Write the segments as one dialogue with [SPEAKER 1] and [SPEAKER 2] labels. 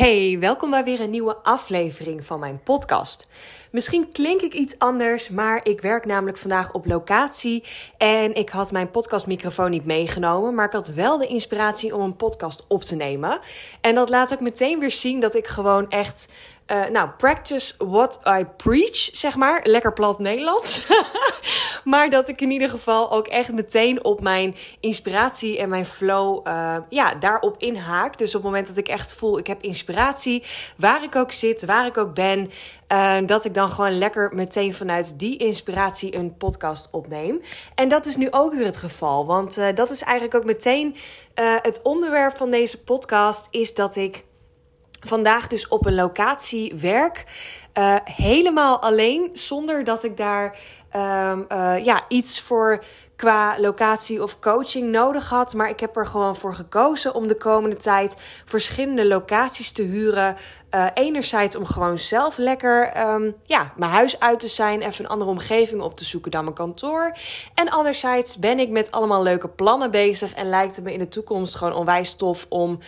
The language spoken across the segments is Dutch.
[SPEAKER 1] Hey, welkom bij weer een nieuwe aflevering van mijn podcast. Misschien klink ik iets anders, maar ik werk namelijk vandaag op locatie en ik had mijn podcastmicrofoon niet meegenomen, maar ik had wel de inspiratie om een podcast op te nemen. En dat laat ook meteen weer zien dat ik gewoon echt uh, nou, practice what I preach, zeg maar. Lekker plat Nederlands. maar dat ik in ieder geval ook echt meteen op mijn inspiratie en mijn flow, uh, ja, daarop inhaak. Dus op het moment dat ik echt voel, ik heb inspiratie, waar ik ook zit, waar ik ook ben, uh, dat ik dan gewoon lekker meteen vanuit die inspiratie een podcast opneem. En dat is nu ook weer het geval. Want dat is eigenlijk ook meteen het onderwerp van deze podcast, is dat ik vandaag dus op een locatie werk. Uh, helemaal alleen, zonder dat ik daar um, uh, ja, iets voor qua locatie of coaching nodig had. Maar ik heb er gewoon voor gekozen om de komende tijd verschillende locaties te huren. Uh, enerzijds om gewoon zelf lekker um, ja, mijn huis uit te zijn, even een andere omgeving op te zoeken dan mijn kantoor. En anderzijds ben ik met allemaal leuke plannen bezig en lijkt het me in de toekomst gewoon onwijs tof om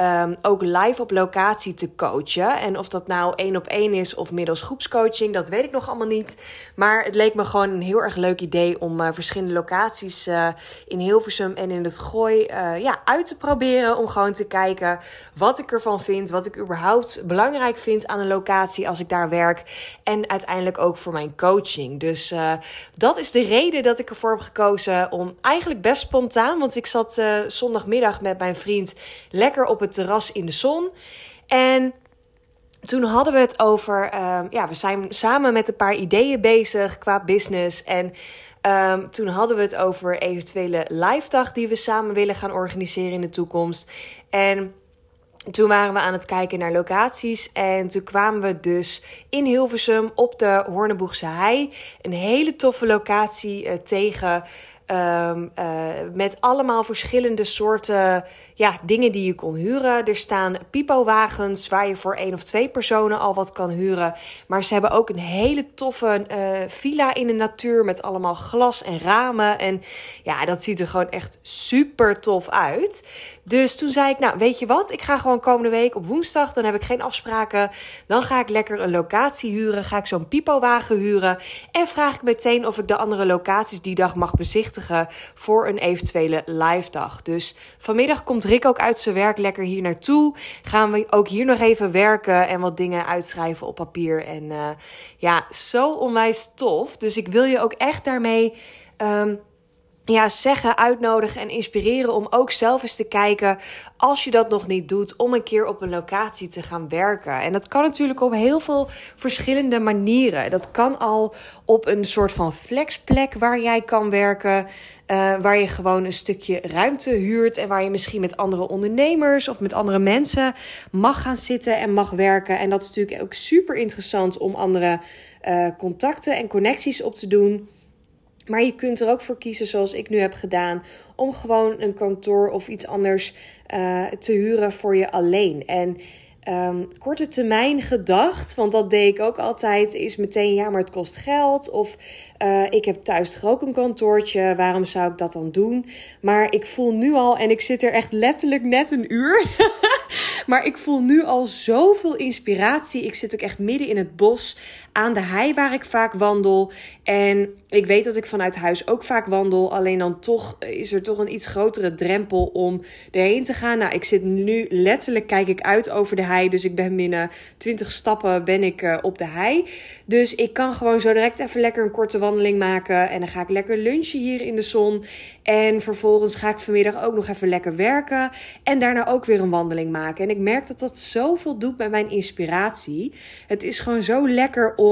[SPEAKER 1] um, ook live op locatie te coachen. En of dat nou één op één is of middels groepscoaching, dat weet ik nog allemaal niet. Maar het leek me gewoon een heel erg leuk idee om uh, verschillende locaties uh, in Hilversum en in het Gooi uh, ja, uit te proberen. Om gewoon te kijken wat ik ervan vind, wat ik überhaupt belangrijk vind aan een locatie als ik daar werk. En uiteindelijk ook voor mijn coaching. Dus dat is de reden dat ik ervoor heb gekozen om eigenlijk best spontaan. Want ik zat zondagmiddag met mijn vriend lekker op het terras in de zon. En toen hadden we het over. Um, ja, we zijn samen met een paar ideeën bezig qua business. En um, toen hadden we het over eventuele live dag die we samen willen gaan organiseren in de toekomst. En toen waren we aan het kijken naar locaties en toen kwamen we dus in Hilversum op de Horneboegse Hei. Een hele toffe locatie uh, tegen. Um, uh, met allemaal verschillende soorten ja, dingen die je kon huren. Er staan pipowagens waar je voor één of twee personen al wat kan huren. Maar ze hebben ook een hele toffe uh, villa in de natuur met allemaal glas en ramen. En ja, dat ziet er gewoon echt super tof uit. Dus toen zei ik, nou weet je wat, ik ga gewoon komende week op woensdag, dan heb ik geen afspraken. Dan ga ik lekker een locatie huren, ga ik zo'n pipowagen huren. En vraag ik meteen of ik de andere locaties die dag mag bezichtigen voor een eventuele live dag. Dus vanmiddag komt Rick ook uit zijn werk lekker hier naartoe. Gaan we ook hier nog even werken en wat dingen uitschrijven op papier. En uh, ja, zo onwijs tof. Dus ik wil je ook echt daarmee. Um, ja, zeggen, uitnodigen en inspireren om ook zelf eens te kijken, als je dat nog niet doet, om een keer op een locatie te gaan werken. En dat kan natuurlijk op heel veel verschillende manieren. Dat kan al op een soort van flexplek waar jij kan werken. Uh, waar je gewoon een stukje ruimte huurt en waar je misschien met andere ondernemers of met andere mensen mag gaan zitten en mag werken. En dat is natuurlijk ook super interessant om andere uh, contacten en connecties op te doen. Maar je kunt er ook voor kiezen, zoals ik nu heb gedaan, om gewoon een kantoor of iets anders uh, te huren voor je alleen. En um, korte termijn gedacht, want dat deed ik ook altijd, is meteen ja, maar het kost geld. Of uh, ik heb thuis toch ook een kantoortje, waarom zou ik dat dan doen? Maar ik voel nu al, en ik zit er echt letterlijk net een uur. maar ik voel nu al zoveel inspiratie. Ik zit ook echt midden in het bos aan de hei waar ik vaak wandel. En ik weet dat ik vanuit huis ook vaak wandel. Alleen dan toch is er toch een iets grotere drempel om erheen te gaan. Nou, ik zit nu letterlijk, kijk ik uit over de hei. Dus ik ben binnen 20 stappen ben ik uh, op de hei. Dus ik kan gewoon zo direct even lekker een korte wandeling maken. En dan ga ik lekker lunchen hier in de zon. En vervolgens ga ik vanmiddag ook nog even lekker werken. En daarna ook weer een wandeling maken. En ik merk dat dat zoveel doet met mijn inspiratie. Het is gewoon zo lekker om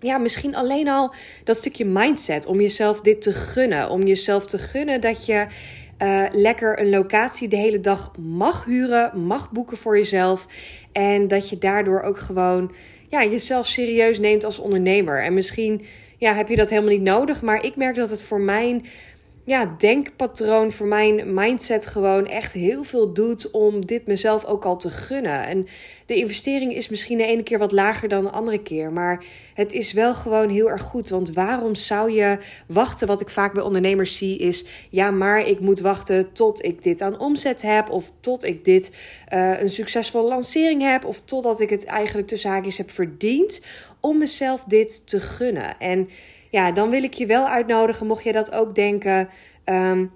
[SPEAKER 1] ja, misschien alleen al dat stukje mindset. Om jezelf dit te gunnen. Om jezelf te gunnen dat je uh, lekker een locatie de hele dag mag huren, mag boeken voor jezelf. En dat je daardoor ook gewoon ja, jezelf serieus neemt als ondernemer. En misschien ja, heb je dat helemaal niet nodig. Maar ik merk dat het voor mijn ja, denkpatroon voor mijn mindset gewoon echt heel veel doet om dit mezelf ook al te gunnen. En de investering is misschien de ene keer wat lager dan de andere keer, maar het is wel gewoon heel erg goed. Want waarom zou je wachten? Wat ik vaak bij ondernemers zie is, ja, maar ik moet wachten tot ik dit aan omzet heb, of tot ik dit uh, een succesvolle lancering heb, of totdat ik het eigenlijk tussen haakjes heb verdiend om mezelf dit te gunnen. En ja, dan wil ik je wel uitnodigen, mocht je dat ook denken. Ehm,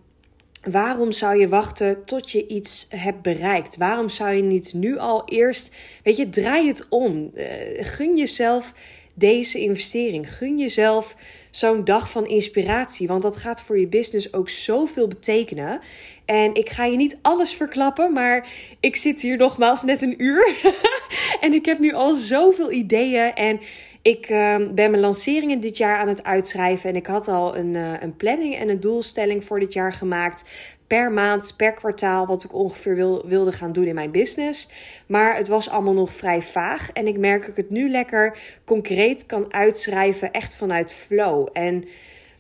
[SPEAKER 1] waarom zou je wachten tot je iets hebt bereikt? Waarom zou je niet nu al eerst, weet je, draai het om. Uh, gun jezelf deze investering. Gun jezelf zo'n dag van inspiratie, want dat gaat voor je business ook zoveel betekenen. En ik ga je niet alles verklappen, maar ik zit hier nogmaals net een uur. en ik heb nu al zoveel ideeën en ik uh, ben mijn lanceringen dit jaar aan het uitschrijven. En ik had al een, uh, een planning en een doelstelling voor dit jaar gemaakt. Per maand, per kwartaal, wat ik ongeveer wil, wilde gaan doen in mijn business. Maar het was allemaal nog vrij vaag. En ik merk dat ik het nu lekker concreet kan uitschrijven, echt vanuit flow. En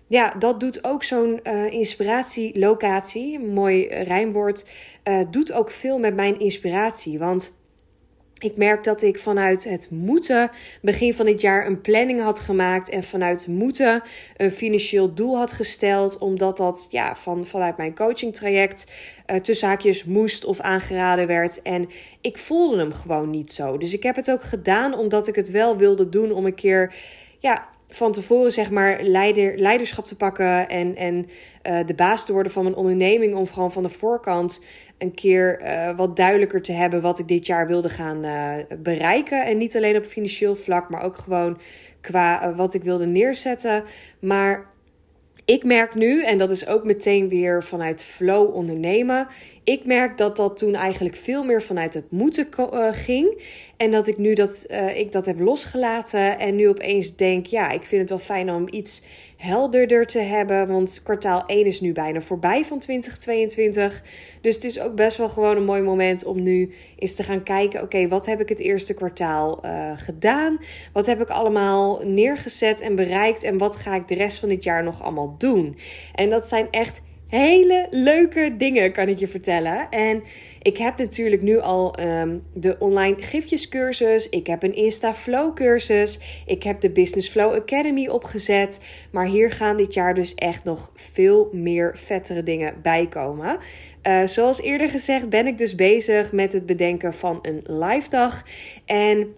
[SPEAKER 1] ja, dat doet ook zo'n uh, inspiratielocatie, mooi rijmwoord, uh, doet ook veel met mijn inspiratie. Want ik merk dat ik vanuit het moeten begin van dit jaar een planning had gemaakt en vanuit moeten een financieel doel had gesteld, omdat dat ja, van, vanuit mijn coaching traject uh, tussen haakjes moest of aangeraden werd. En ik voelde hem gewoon niet zo. Dus ik heb het ook gedaan omdat ik het wel wilde doen om een keer ja, van tevoren zeg maar leider, leiderschap te pakken en, en uh, de baas te worden van mijn onderneming. Om gewoon van de voorkant een keer uh, wat duidelijker te hebben wat ik dit jaar wilde gaan uh, bereiken. En niet alleen op financieel vlak, maar ook gewoon qua wat ik wilde neerzetten. Maar ik merk nu, en dat is ook meteen weer vanuit flow ondernemen. Ik merk dat dat toen eigenlijk veel meer vanuit het moeten uh, ging. En dat ik nu dat, uh, ik dat heb losgelaten. En nu opeens denk, ja, ik vind het wel fijn om iets helderder te hebben. Want kwartaal 1 is nu bijna voorbij van 2022. Dus het is ook best wel gewoon een mooi moment om nu eens te gaan kijken: oké, wat heb ik het eerste kwartaal uh, gedaan? Wat heb ik allemaal neergezet en bereikt? En wat ga ik de rest van dit jaar nog allemaal doen? En dat zijn echt hele leuke dingen, kan ik je vertellen. En ik heb natuurlijk nu al um, de online giftjescursus. Ik heb een Insta Flow cursus. Ik heb de Business Flow Academy opgezet. Maar hier gaan dit jaar dus echt nog veel meer vettere dingen bij komen. Uh, zoals eerder gezegd ben ik dus bezig met het bedenken van een live dag. En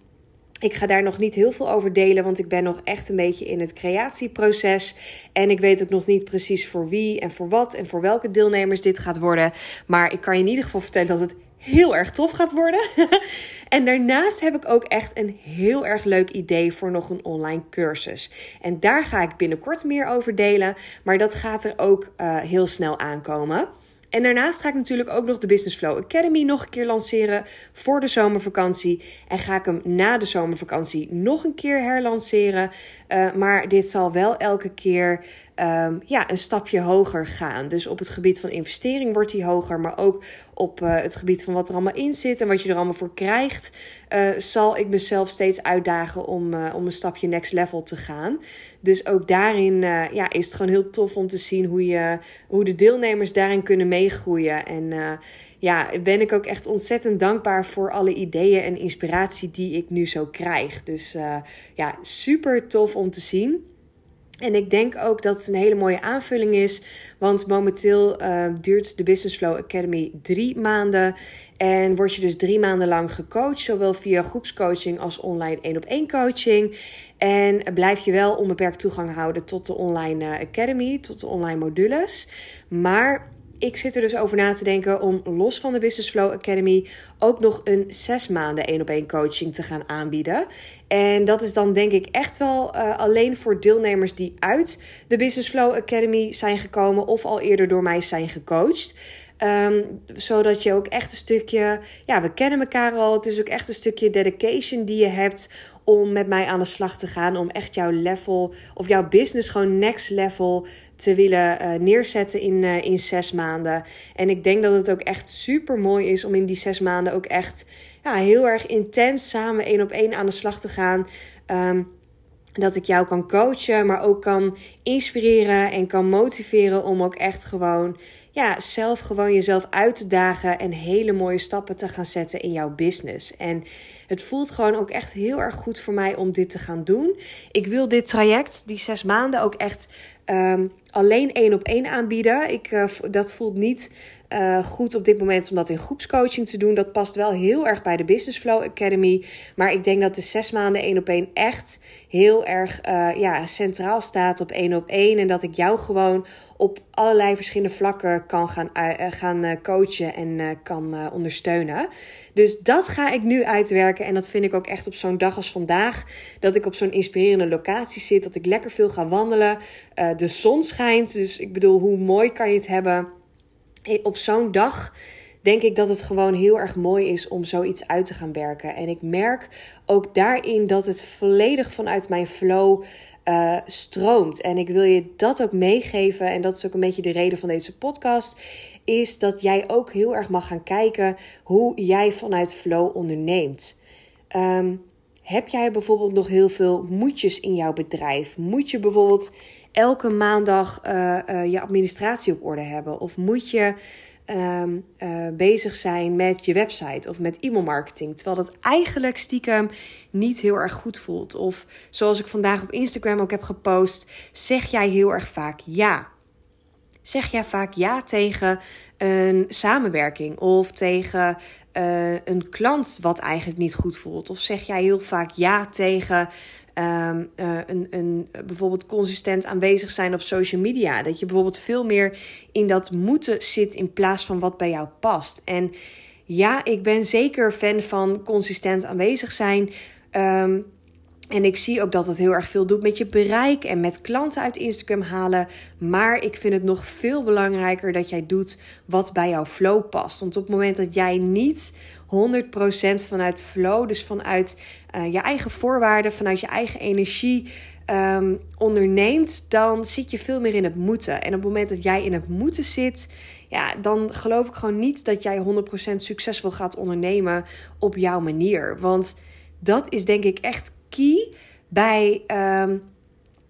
[SPEAKER 1] ik ga daar nog niet heel veel over delen, want ik ben nog echt een beetje in het creatieproces. En ik weet ook nog niet precies voor wie en voor wat en voor welke deelnemers dit gaat worden. Maar ik kan je in ieder geval vertellen dat het heel erg tof gaat worden. en daarnaast heb ik ook echt een heel erg leuk idee voor nog een online cursus. En daar ga ik binnenkort meer over delen, maar dat gaat er ook uh, heel snel aankomen. En daarnaast ga ik natuurlijk ook nog de Business Flow Academy nog een keer lanceren voor de zomervakantie. En ga ik hem na de zomervakantie nog een keer herlanceren. Uh, maar dit zal wel elke keer um, ja, een stapje hoger gaan. Dus op het gebied van investering wordt die hoger. Maar ook op uh, het gebied van wat er allemaal in zit en wat je er allemaal voor krijgt. Uh, zal ik mezelf steeds uitdagen om, om een stapje next level te gaan. Dus ook daarin ja, is het gewoon heel tof om te zien hoe, je, hoe de deelnemers daarin kunnen meegroeien. En ja, ben ik ook echt ontzettend dankbaar voor alle ideeën en inspiratie die ik nu zo krijg. Dus ja, super tof om te zien. En ik denk ook dat het een hele mooie aanvulling is. Want momenteel uh, duurt de Business Flow Academy drie maanden. En word je dus drie maanden lang gecoacht. Zowel via groepscoaching als online één op één coaching. En blijf je wel onbeperkt toegang houden tot de online uh, academy, tot de online modules. Maar ik zit er dus over na te denken om los van de Business Flow Academy ook nog een zes maanden één op één coaching te gaan aanbieden. En dat is dan denk ik echt wel uh, alleen voor deelnemers die uit de Business Flow Academy zijn gekomen of al eerder door mij zijn gecoacht. Um, zodat je ook echt een stukje, ja, we kennen elkaar al. Het is ook echt een stukje dedication die je hebt om met mij aan de slag te gaan. Om echt jouw level of jouw business gewoon next level te willen uh, neerzetten in, uh, in zes maanden. En ik denk dat het ook echt super mooi is om in die zes maanden ook echt ja, heel erg intens samen één op één aan de slag te gaan. Um, dat ik jou kan coachen, maar ook kan inspireren en kan motiveren om ook echt gewoon, ja, zelf gewoon jezelf uit te dagen en hele mooie stappen te gaan zetten in jouw business. En het voelt gewoon ook echt heel erg goed voor mij om dit te gaan doen. Ik wil dit traject, die zes maanden, ook echt um, alleen één op één aanbieden. Ik, uh, dat voelt niet uh, goed op dit moment om dat in groepscoaching te doen. Dat past wel heel erg bij de Business Flow Academy. Maar ik denk dat de zes maanden één op één echt heel erg uh, ja, centraal staat op één op één. En dat ik jou gewoon op allerlei verschillende vlakken kan gaan, uh, gaan coachen en kan ondersteunen. Dus dat ga ik nu uitwerken. En dat vind ik ook echt op zo'n dag als vandaag. Dat ik op zo'n inspirerende locatie zit. Dat ik lekker veel ga wandelen. de zon schijnt. Dus ik bedoel, hoe mooi kan je het hebben? Op zo'n dag denk ik dat het gewoon heel erg mooi is om zoiets uit te gaan werken. En ik merk ook daarin dat het volledig vanuit mijn flow uh, stroomt. En ik wil je dat ook meegeven. En dat is ook een beetje de reden van deze podcast. Is dat jij ook heel erg mag gaan kijken hoe jij vanuit flow onderneemt. Um, heb jij bijvoorbeeld nog heel veel moedjes in jouw bedrijf? Moet je bijvoorbeeld elke maandag uh, uh, je administratie op orde hebben? Of moet je um, uh, bezig zijn met je website of met e-mailmarketing? Terwijl dat eigenlijk stiekem niet heel erg goed voelt. Of zoals ik vandaag op Instagram ook heb gepost, zeg jij heel erg vaak ja. Zeg jij vaak ja tegen een samenwerking of tegen uh, een klant wat eigenlijk niet goed voelt? Of zeg jij heel vaak ja tegen um, uh, een, een, bijvoorbeeld consistent aanwezig zijn op social media. Dat je bijvoorbeeld veel meer in dat moeten zit in plaats van wat bij jou past. En ja, ik ben zeker fan van consistent aanwezig zijn. Um, en ik zie ook dat het heel erg veel doet met je bereik en met klanten uit Instagram halen. Maar ik vind het nog veel belangrijker dat jij doet wat bij jouw flow past. Want op het moment dat jij niet 100% vanuit flow, dus vanuit uh, je eigen voorwaarden, vanuit je eigen energie um, onderneemt, dan zit je veel meer in het moeten. En op het moment dat jij in het moeten zit, ja, dan geloof ik gewoon niet dat jij 100% succesvol gaat ondernemen op jouw manier. Want dat is denk ik echt key bij um,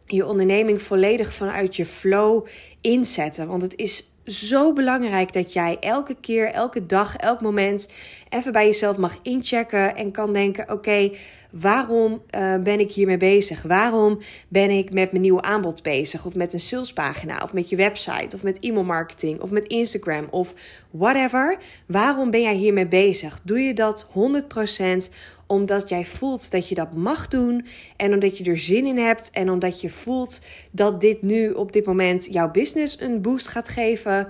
[SPEAKER 1] je onderneming volledig vanuit je flow inzetten. Want het is zo belangrijk dat jij elke keer, elke dag, elk moment even bij jezelf mag inchecken en kan denken: oké, waarom uh, ben ik hiermee bezig? Waarom ben ik met mijn nieuwe aanbod bezig? Of met een salespagina, of met je website, of met e-mailmarketing, of met Instagram, of whatever. Waarom ben jij hiermee bezig? Doe je dat 100% omdat jij voelt dat je dat mag doen en omdat je er zin in hebt en omdat je voelt dat dit nu op dit moment jouw business een boost gaat geven?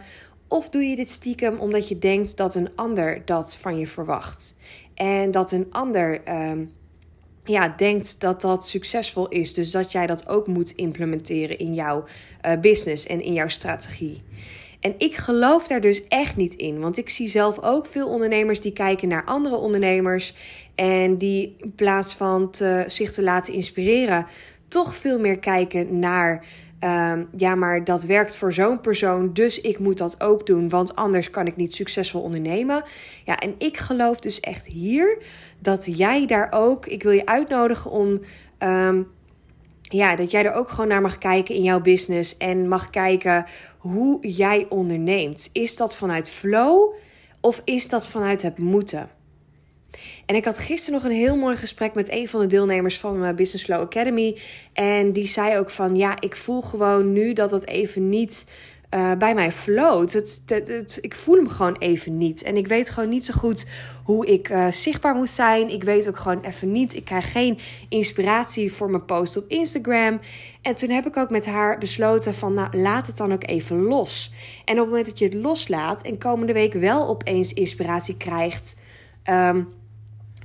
[SPEAKER 1] Of doe je dit stiekem omdat je denkt dat een ander dat van je verwacht? En dat een ander um, ja, denkt dat dat succesvol is. Dus dat jij dat ook moet implementeren in jouw uh, business en in jouw strategie. En ik geloof daar dus echt niet in. Want ik zie zelf ook veel ondernemers die kijken naar andere ondernemers. En die in plaats van zich te laten inspireren, toch veel meer kijken naar. Uh, ja, maar dat werkt voor zo'n persoon, dus ik moet dat ook doen, want anders kan ik niet succesvol ondernemen. Ja, en ik geloof dus echt hier dat jij daar ook, ik wil je uitnodigen om um, ja, dat jij er ook gewoon naar mag kijken in jouw business en mag kijken hoe jij onderneemt. Is dat vanuit flow of is dat vanuit het moeten? En ik had gisteren nog een heel mooi gesprek met een van de deelnemers van mijn Business Flow Academy. En die zei ook van ja, ik voel gewoon nu dat het even niet uh, bij mij floot. Het, het, ik voel hem gewoon even niet. En ik weet gewoon niet zo goed hoe ik uh, zichtbaar moet zijn. Ik weet ook gewoon even niet. Ik krijg geen inspiratie voor mijn post op Instagram. En toen heb ik ook met haar besloten van nou laat het dan ook even los. En op het moment dat je het loslaat en komende week wel opeens inspiratie krijgt. Um,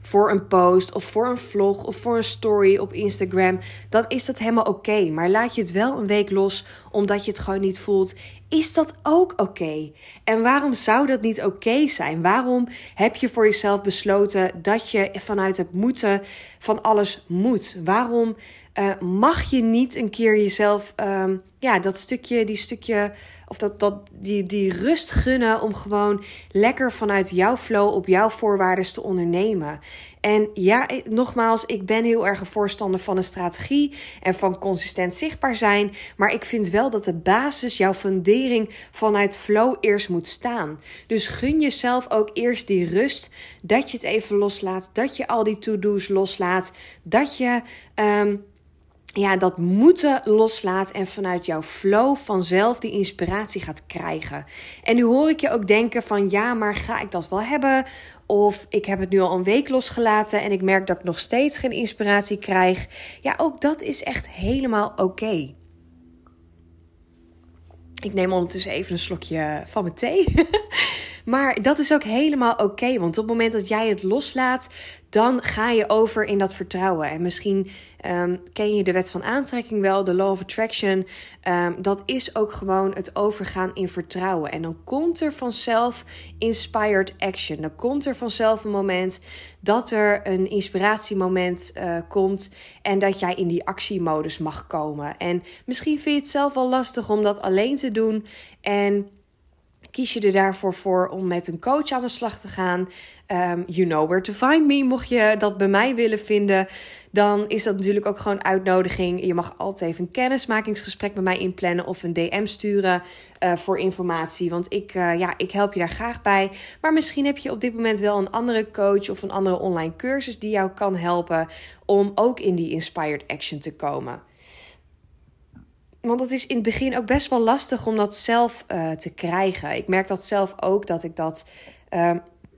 [SPEAKER 1] voor een post of voor een vlog of voor een story op Instagram, dan is dat helemaal oké. Maar laat je het wel een week los omdat je het gewoon niet voelt, is dat ook oké? En waarom zou dat niet oké zijn? Waarom heb je voor jezelf besloten dat je vanuit het moeten van alles moet? Waarom uh, mag je niet een keer jezelf, um, ja, dat stukje, die stukje, of dat, dat, die, die rust gunnen om gewoon lekker vanuit jouw flow op jouw voorwaarden te ondernemen. En ja, nogmaals, ik ben heel erg een voorstander van een strategie en van consistent zichtbaar zijn. Maar ik vind wel dat de basis, jouw fundering vanuit flow eerst moet staan. Dus gun jezelf ook eerst die rust. Dat je het even loslaat. Dat je al die to-do's loslaat. Dat je. Um, ja, dat moeten loslaat en vanuit jouw flow vanzelf die inspiratie gaat krijgen. En nu hoor ik je ook denken van ja, maar ga ik dat wel hebben? Of ik heb het nu al een week losgelaten en ik merk dat ik nog steeds geen inspiratie krijg. Ja, ook dat is echt helemaal oké. Ik neem ondertussen even een slokje van mijn thee. Maar dat is ook helemaal oké. want op het moment dat jij het loslaat, dan ga je over in dat vertrouwen. En misschien um, ken je de wet van aantrekking wel, de law of attraction. Um, dat is ook gewoon het overgaan in vertrouwen. En dan komt er vanzelf inspired action. Dan komt er vanzelf een moment dat er een inspiratiemoment uh, komt en dat jij in die actiemodus mag komen. En misschien vind je het zelf wel lastig om dat alleen te doen. En kies je er daarvoor voor om met een coach aan de slag te gaan. Um, you know where to find me. Mocht je dat bij mij willen vinden, dan is dat natuurlijk ook gewoon uitnodiging. Je mag altijd even een kennismakingsgesprek met mij inplannen of een DM sturen uh, voor informatie. Want ik, uh, ja, ik help je daar graag bij. Maar misschien heb je op dit moment wel een andere coach of een andere online cursus die jou kan helpen om ook in die inspired action te komen. Want het is in het begin ook best wel lastig om dat zelf uh, te krijgen. Ik merk dat zelf ook dat ik dat uh,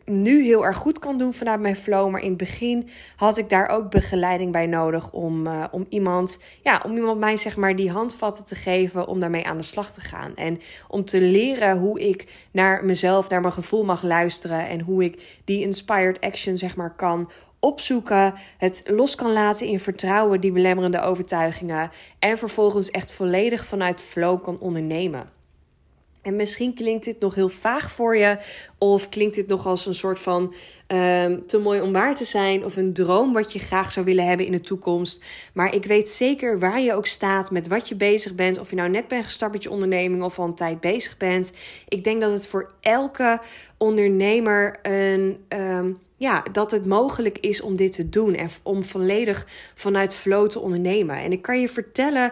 [SPEAKER 1] nu heel erg goed kan doen vanuit mijn flow. Maar in het begin had ik daar ook begeleiding bij nodig om, uh, om iemand, ja, om iemand mij zeg maar die handvatten te geven om daarmee aan de slag te gaan. En om te leren hoe ik naar mezelf, naar mijn gevoel mag luisteren. En hoe ik die inspired action zeg maar kan opzoeken, het los kan laten in vertrouwen, die belemmerende overtuigingen. En vervolgens echt volledig vanuit flow kan ondernemen. En misschien klinkt dit nog heel vaag voor je, of klinkt dit nog als een soort van um, te mooi om waar te zijn, of een droom wat je graag zou willen hebben in de toekomst. Maar ik weet zeker waar je ook staat, met wat je bezig bent, of je nou net bent gestart met je onderneming of al een tijd bezig bent. Ik denk dat het voor elke ondernemer een. Um, ja, dat het mogelijk is om dit te doen en om volledig vanuit flow te ondernemen. En ik kan je vertellen,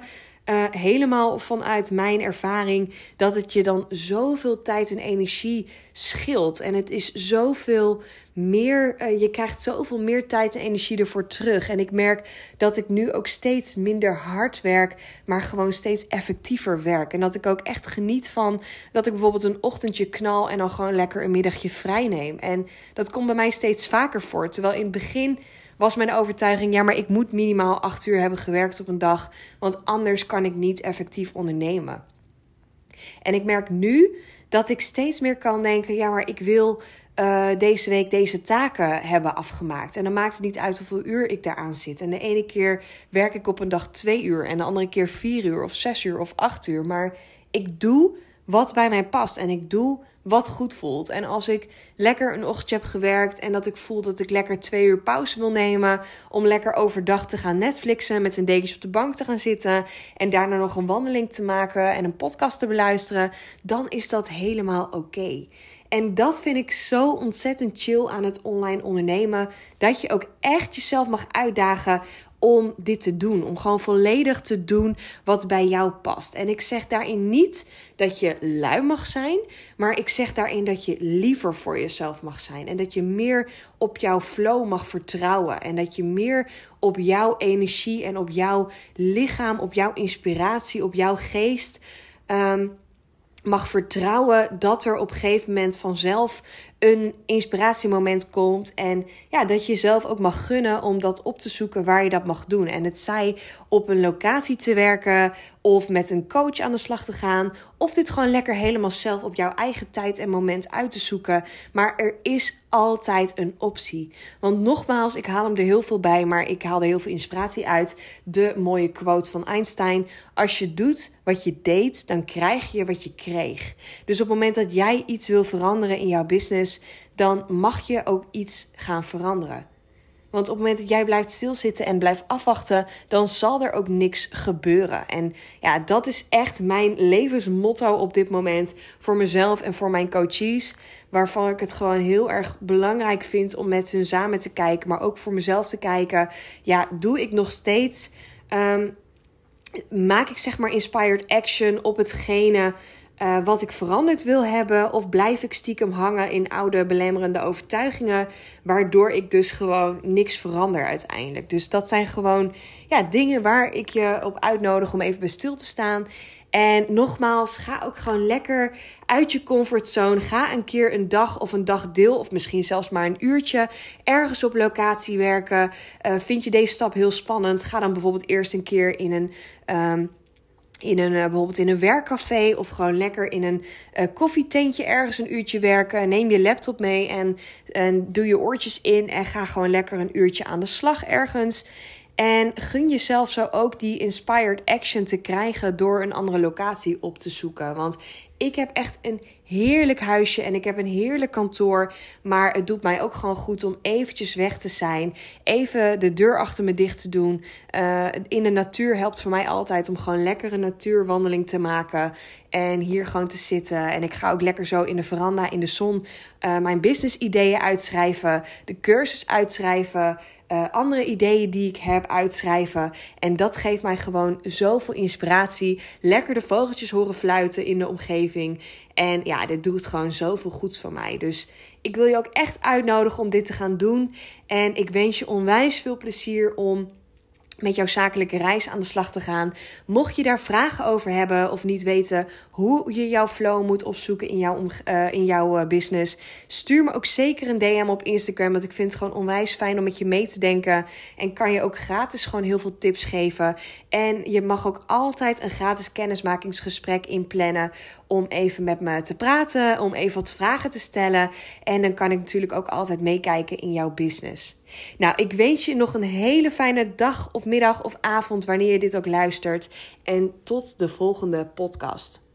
[SPEAKER 1] uh, helemaal vanuit mijn ervaring, dat het je dan zoveel tijd en energie scheelt. En het is zoveel meer, uh, je krijgt zoveel meer tijd en energie ervoor terug. En ik merk dat ik nu ook steeds minder hard werk, maar gewoon steeds effectiever werk. En dat ik ook echt geniet van dat ik bijvoorbeeld een ochtendje knal en dan gewoon lekker een middagje vrij neem. En dat komt bij mij steeds vaker voor. Terwijl in het begin was mijn overtuiging: ja, maar ik moet minimaal acht uur hebben gewerkt op een dag, want anders kan ik niet effectief ondernemen. En ik merk nu dat ik steeds meer kan denken: ja, maar ik wil uh, deze week deze taken hebben afgemaakt. En dan maakt het niet uit hoeveel uur ik daaraan zit. En de ene keer werk ik op een dag twee uur en de andere keer vier uur of zes uur of acht uur. Maar ik doe wat bij mij past en ik doe wat goed voelt. En als ik lekker een ochtendje heb gewerkt en dat ik voel dat ik lekker twee uur pauze wil nemen om lekker overdag te gaan Netflixen, met een dekentje op de bank te gaan zitten en daarna nog een wandeling te maken en een podcast te beluisteren, dan is dat helemaal oké. En dat vind ik zo ontzettend chill aan het online ondernemen. Dat je ook echt jezelf mag uitdagen om dit te doen. Om gewoon volledig te doen wat bij jou past. En ik zeg daarin niet dat je lui mag zijn, maar ik zeg daarin dat je liever voor jezelf mag zijn. En dat je meer op jouw flow mag vertrouwen. En dat je meer op jouw energie en op jouw lichaam, op jouw inspiratie, op jouw geest. Um, mag vertrouwen dat er op een gegeven moment vanzelf een inspiratiemoment komt. En ja, dat je zelf ook mag gunnen om dat op te zoeken waar je dat mag doen. En het zij op een locatie te werken of met een coach aan de slag te gaan. Of dit gewoon lekker helemaal zelf op jouw eigen tijd en moment uit te zoeken. Maar er is altijd een optie. Want nogmaals, ik haal hem er heel veel bij, maar ik haal er heel veel inspiratie uit. De mooie quote van Einstein: Als je doet wat je deed, dan krijg je wat je kreeg. Dus op het moment dat jij iets wil veranderen in jouw business, dan mag je ook iets gaan veranderen. Want op het moment dat jij blijft stilzitten en blijft afwachten, dan zal er ook niks gebeuren. En ja, dat is echt mijn levensmotto op dit moment voor mezelf en voor mijn coaches. Waarvan ik het gewoon heel erg belangrijk vind om met hun samen te kijken, maar ook voor mezelf te kijken. Ja, doe ik nog steeds. Ehm, maak ik zeg maar inspired action op hetgene uh, wat ik veranderd wil hebben? Of blijf ik stiekem hangen in oude belemmerende overtuigingen, waardoor ik dus gewoon niks verander uiteindelijk? Dus dat zijn gewoon ja, dingen waar ik je op uitnodig om even bij stil te staan. En nogmaals, ga ook gewoon lekker uit je comfortzone. Ga een keer een dag of een dagdeel, of misschien zelfs maar een uurtje, ergens op locatie werken. Uh, vind je deze stap heel spannend? Ga dan bijvoorbeeld eerst een keer in een. Um, in een, uh, bijvoorbeeld in een werkcafé of gewoon lekker in een uh, koffietentje ergens een uurtje werken. Neem je laptop mee en, en doe je oortjes in en ga gewoon lekker een uurtje aan de slag ergens. En gun jezelf zo ook die inspired action te krijgen door een andere locatie op te zoeken. Want ik heb echt een heerlijk huisje en ik heb een heerlijk kantoor. Maar het doet mij ook gewoon goed om eventjes weg te zijn. Even de deur achter me dicht te doen. Uh, in de natuur helpt voor mij altijd om gewoon lekker een natuurwandeling te maken. En hier gewoon te zitten. En ik ga ook lekker zo in de veranda in de zon uh, mijn business ideeën uitschrijven. De cursus uitschrijven. Uh, andere ideeën die ik heb uitschrijven. En dat geeft mij gewoon zoveel inspiratie. Lekker de vogeltjes horen fluiten in de omgeving. En ja, dit doet gewoon zoveel goeds voor mij. Dus ik wil je ook echt uitnodigen om dit te gaan doen. En ik wens je onwijs veel plezier om met jouw zakelijke reis aan de slag te gaan. Mocht je daar vragen over hebben of niet weten hoe je jouw flow moet opzoeken in jouw, uh, in jouw uh, business, stuur me ook zeker een DM op Instagram. Want ik vind het gewoon onwijs fijn om met je mee te denken. En kan je ook gratis gewoon heel veel tips geven. En je mag ook altijd een gratis kennismakingsgesprek inplannen om even met me te praten, om even wat vragen te stellen. En dan kan ik natuurlijk ook altijd meekijken in jouw business. Nou, ik wens je nog een hele fijne dag of middag of avond wanneer je dit ook luistert. En tot de volgende podcast.